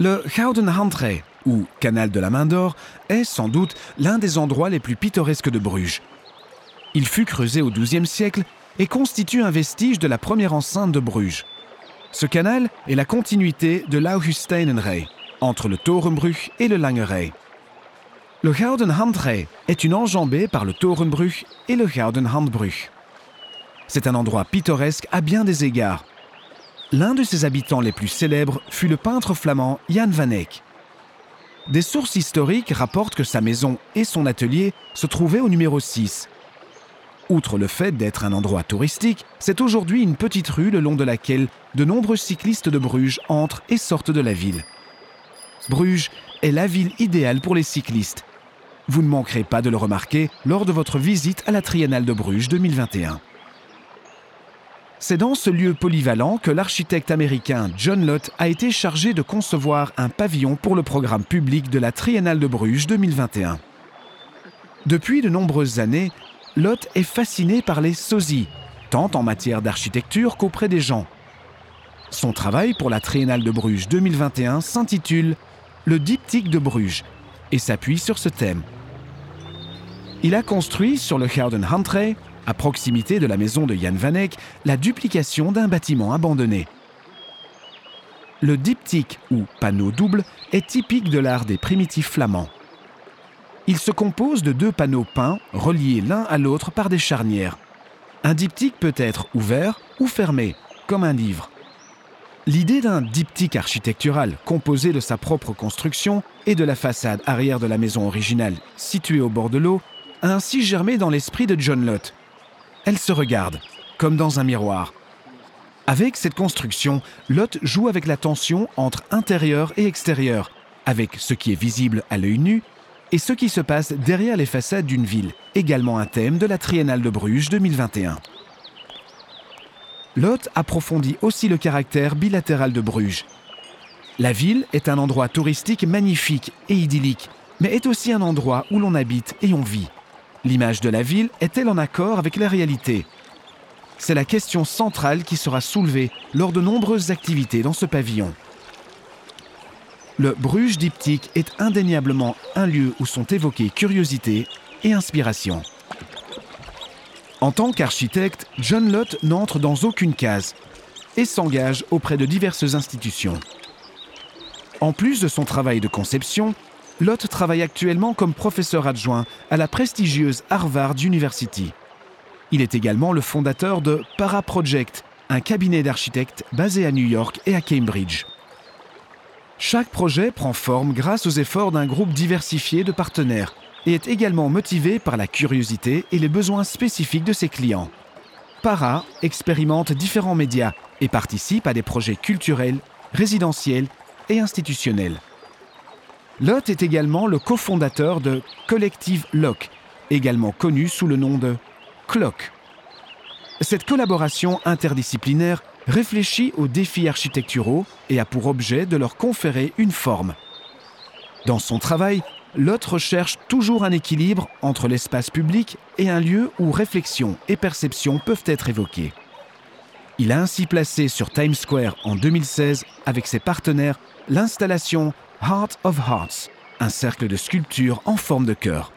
Le Gouden Handré, ou Canal de la Main d'Or, est sans doute l'un des endroits les plus pittoresques de Bruges. Il fut creusé au XIIe siècle et constitue un vestige de la première enceinte de Bruges. Ce canal est la continuité de l'Augusteinenrey, entre le Torenbrug et le Langerey. Le Gouden Handré est une enjambée par le Torenbrug et le Gouden Handbrug. C'est un endroit pittoresque à bien des égards. L'un de ses habitants les plus célèbres fut le peintre flamand Jan van Eyck. Des sources historiques rapportent que sa maison et son atelier se trouvaient au numéro 6. Outre le fait d'être un endroit touristique, c'est aujourd'hui une petite rue le long de laquelle de nombreux cyclistes de Bruges entrent et sortent de la ville. Bruges est la ville idéale pour les cyclistes. Vous ne manquerez pas de le remarquer lors de votre visite à la Triennale de Bruges 2021. C'est dans ce lieu polyvalent que l'architecte américain John Lott a été chargé de concevoir un pavillon pour le programme public de la Triennale de Bruges 2021. Depuis de nombreuses années, Lott est fasciné par les sosies, tant en matière d'architecture qu'auprès des gens. Son travail pour la Triennale de Bruges 2021 s'intitule Le diptyque de Bruges et s'appuie sur ce thème. Il a construit sur le Handré à proximité de la maison de Jan van Eyck, la duplication d'un bâtiment abandonné. Le diptyque, ou panneau double, est typique de l'art des primitifs flamands. Il se compose de deux panneaux peints reliés l'un à l'autre par des charnières. Un diptyque peut être ouvert ou fermé, comme un livre. L'idée d'un diptyque architectural composé de sa propre construction et de la façade arrière de la maison originale située au bord de l'eau a ainsi germé dans l'esprit de John Lott, elles se regardent, comme dans un miroir. Avec cette construction, Lot joue avec la tension entre intérieur et extérieur, avec ce qui est visible à l'œil nu et ce qui se passe derrière les façades d'une ville, également un thème de la Triennale de Bruges 2021. Lot approfondit aussi le caractère bilatéral de Bruges. La ville est un endroit touristique magnifique et idyllique, mais est aussi un endroit où l'on habite et on vit. L'image de la ville est-elle en accord avec la réalité? C'est la question centrale qui sera soulevée lors de nombreuses activités dans ce pavillon. Le Bruges diptyque est indéniablement un lieu où sont évoquées curiosité et inspiration. En tant qu'architecte, John Lott n'entre dans aucune case et s'engage auprès de diverses institutions. En plus de son travail de conception, Lott travaille actuellement comme professeur adjoint à la prestigieuse Harvard University. Il est également le fondateur de Paraproject, un cabinet d'architectes basé à New York et à Cambridge. Chaque projet prend forme grâce aux efforts d'un groupe diversifié de partenaires et est également motivé par la curiosité et les besoins spécifiques de ses clients. Para expérimente différents médias et participe à des projets culturels, résidentiels et institutionnels. Lott est également le cofondateur de Collective Lock, également connu sous le nom de Clock. Cette collaboration interdisciplinaire réfléchit aux défis architecturaux et a pour objet de leur conférer une forme. Dans son travail, Lott recherche toujours un équilibre entre l'espace public et un lieu où réflexion et perception peuvent être évoquées. Il a ainsi placé sur Times Square en 2016 avec ses partenaires l'installation Heart of Hearts, un cercle de sculpture en forme de cœur.